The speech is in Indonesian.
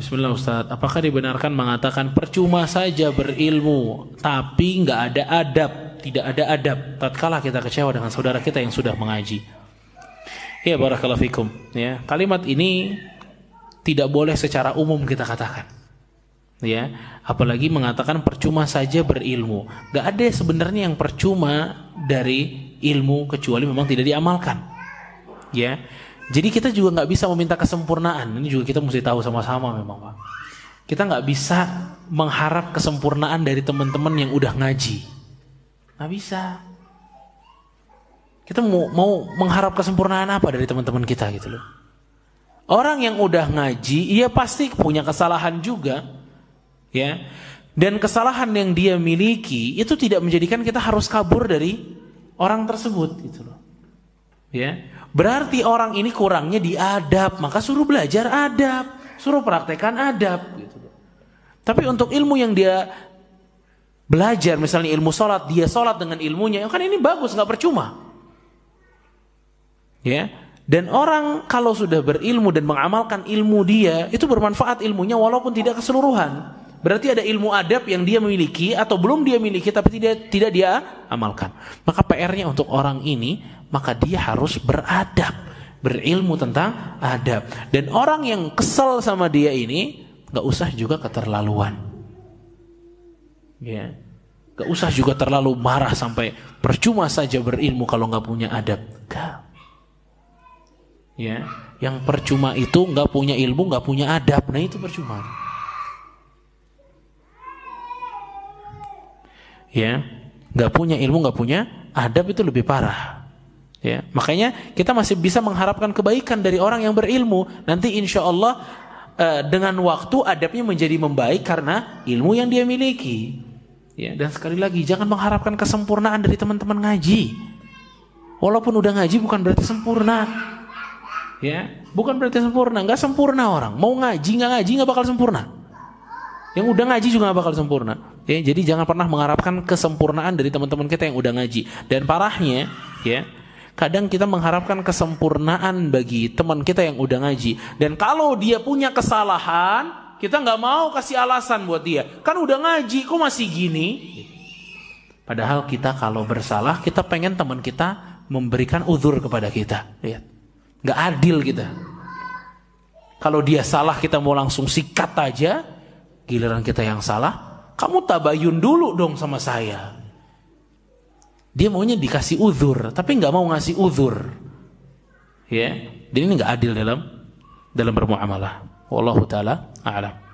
Bismillah Ustaz, apakah dibenarkan mengatakan percuma saja berilmu tapi nggak ada adab, tidak ada adab tatkala kita kecewa dengan saudara kita yang sudah mengaji? Ya barakallahu fikum, ya. Kalimat ini tidak boleh secara umum kita katakan. Ya, apalagi mengatakan percuma saja berilmu. Gak ada sebenarnya yang percuma dari ilmu kecuali memang tidak diamalkan. Ya, jadi kita juga nggak bisa meminta kesempurnaan. Ini juga kita mesti tahu sama-sama memang pak. Kita nggak bisa mengharap kesempurnaan dari teman-teman yang udah ngaji. Nggak bisa. Kita mau, mau mengharap kesempurnaan apa dari teman-teman kita gitu loh. Orang yang udah ngaji, ia pasti punya kesalahan juga, ya. Dan kesalahan yang dia miliki itu tidak menjadikan kita harus kabur dari orang tersebut gitu loh. Ya. Berarti orang ini kurangnya di adab, maka suruh belajar adab, suruh praktekkan adab gitu. Tapi untuk ilmu yang dia belajar, misalnya ilmu sholat, dia sholat dengan ilmunya, kan ini bagus, nggak percuma. Ya, dan orang kalau sudah berilmu dan mengamalkan ilmu dia, itu bermanfaat ilmunya walaupun tidak keseluruhan. Berarti ada ilmu adab yang dia miliki atau belum dia miliki tapi tidak tidak dia amalkan. Maka PR-nya untuk orang ini maka dia harus beradab, berilmu tentang adab. Dan orang yang kesel sama dia ini nggak usah juga keterlaluan. Ya. Gak usah juga terlalu marah sampai percuma saja berilmu kalau nggak punya adab. Gak. Ya, yang percuma itu nggak punya ilmu, nggak punya adab. Nah itu percuma. Ya, nggak punya ilmu, nggak punya adab itu lebih parah. Ya, makanya kita masih bisa mengharapkan kebaikan dari orang yang berilmu. Nanti insya Allah uh, dengan waktu adabnya menjadi membaik karena ilmu yang dia miliki. Ya, dan sekali lagi jangan mengharapkan kesempurnaan dari teman-teman ngaji. Walaupun udah ngaji bukan berarti sempurna. Ya, bukan berarti sempurna. Nggak sempurna orang. Mau ngaji nggak ngaji nggak bakal sempurna. Yang udah ngaji juga gak bakal sempurna. Ya, jadi jangan pernah mengharapkan kesempurnaan dari teman-teman kita yang udah ngaji. Dan parahnya, ya, Kadang kita mengharapkan kesempurnaan bagi teman kita yang udah ngaji. Dan kalau dia punya kesalahan, kita nggak mau kasih alasan buat dia. Kan udah ngaji, kok masih gini? Padahal kita kalau bersalah, kita pengen teman kita memberikan uzur kepada kita. Lihat, nggak adil kita. Kalau dia salah kita mau langsung sikat aja, giliran kita yang salah, kamu tabayun dulu dong sama saya. Dia maunya dikasih uzur, tapi nggak mau ngasih uzur. Ya, jadi ini nggak adil dalam dalam bermuamalah. Wallahu taala a'lam.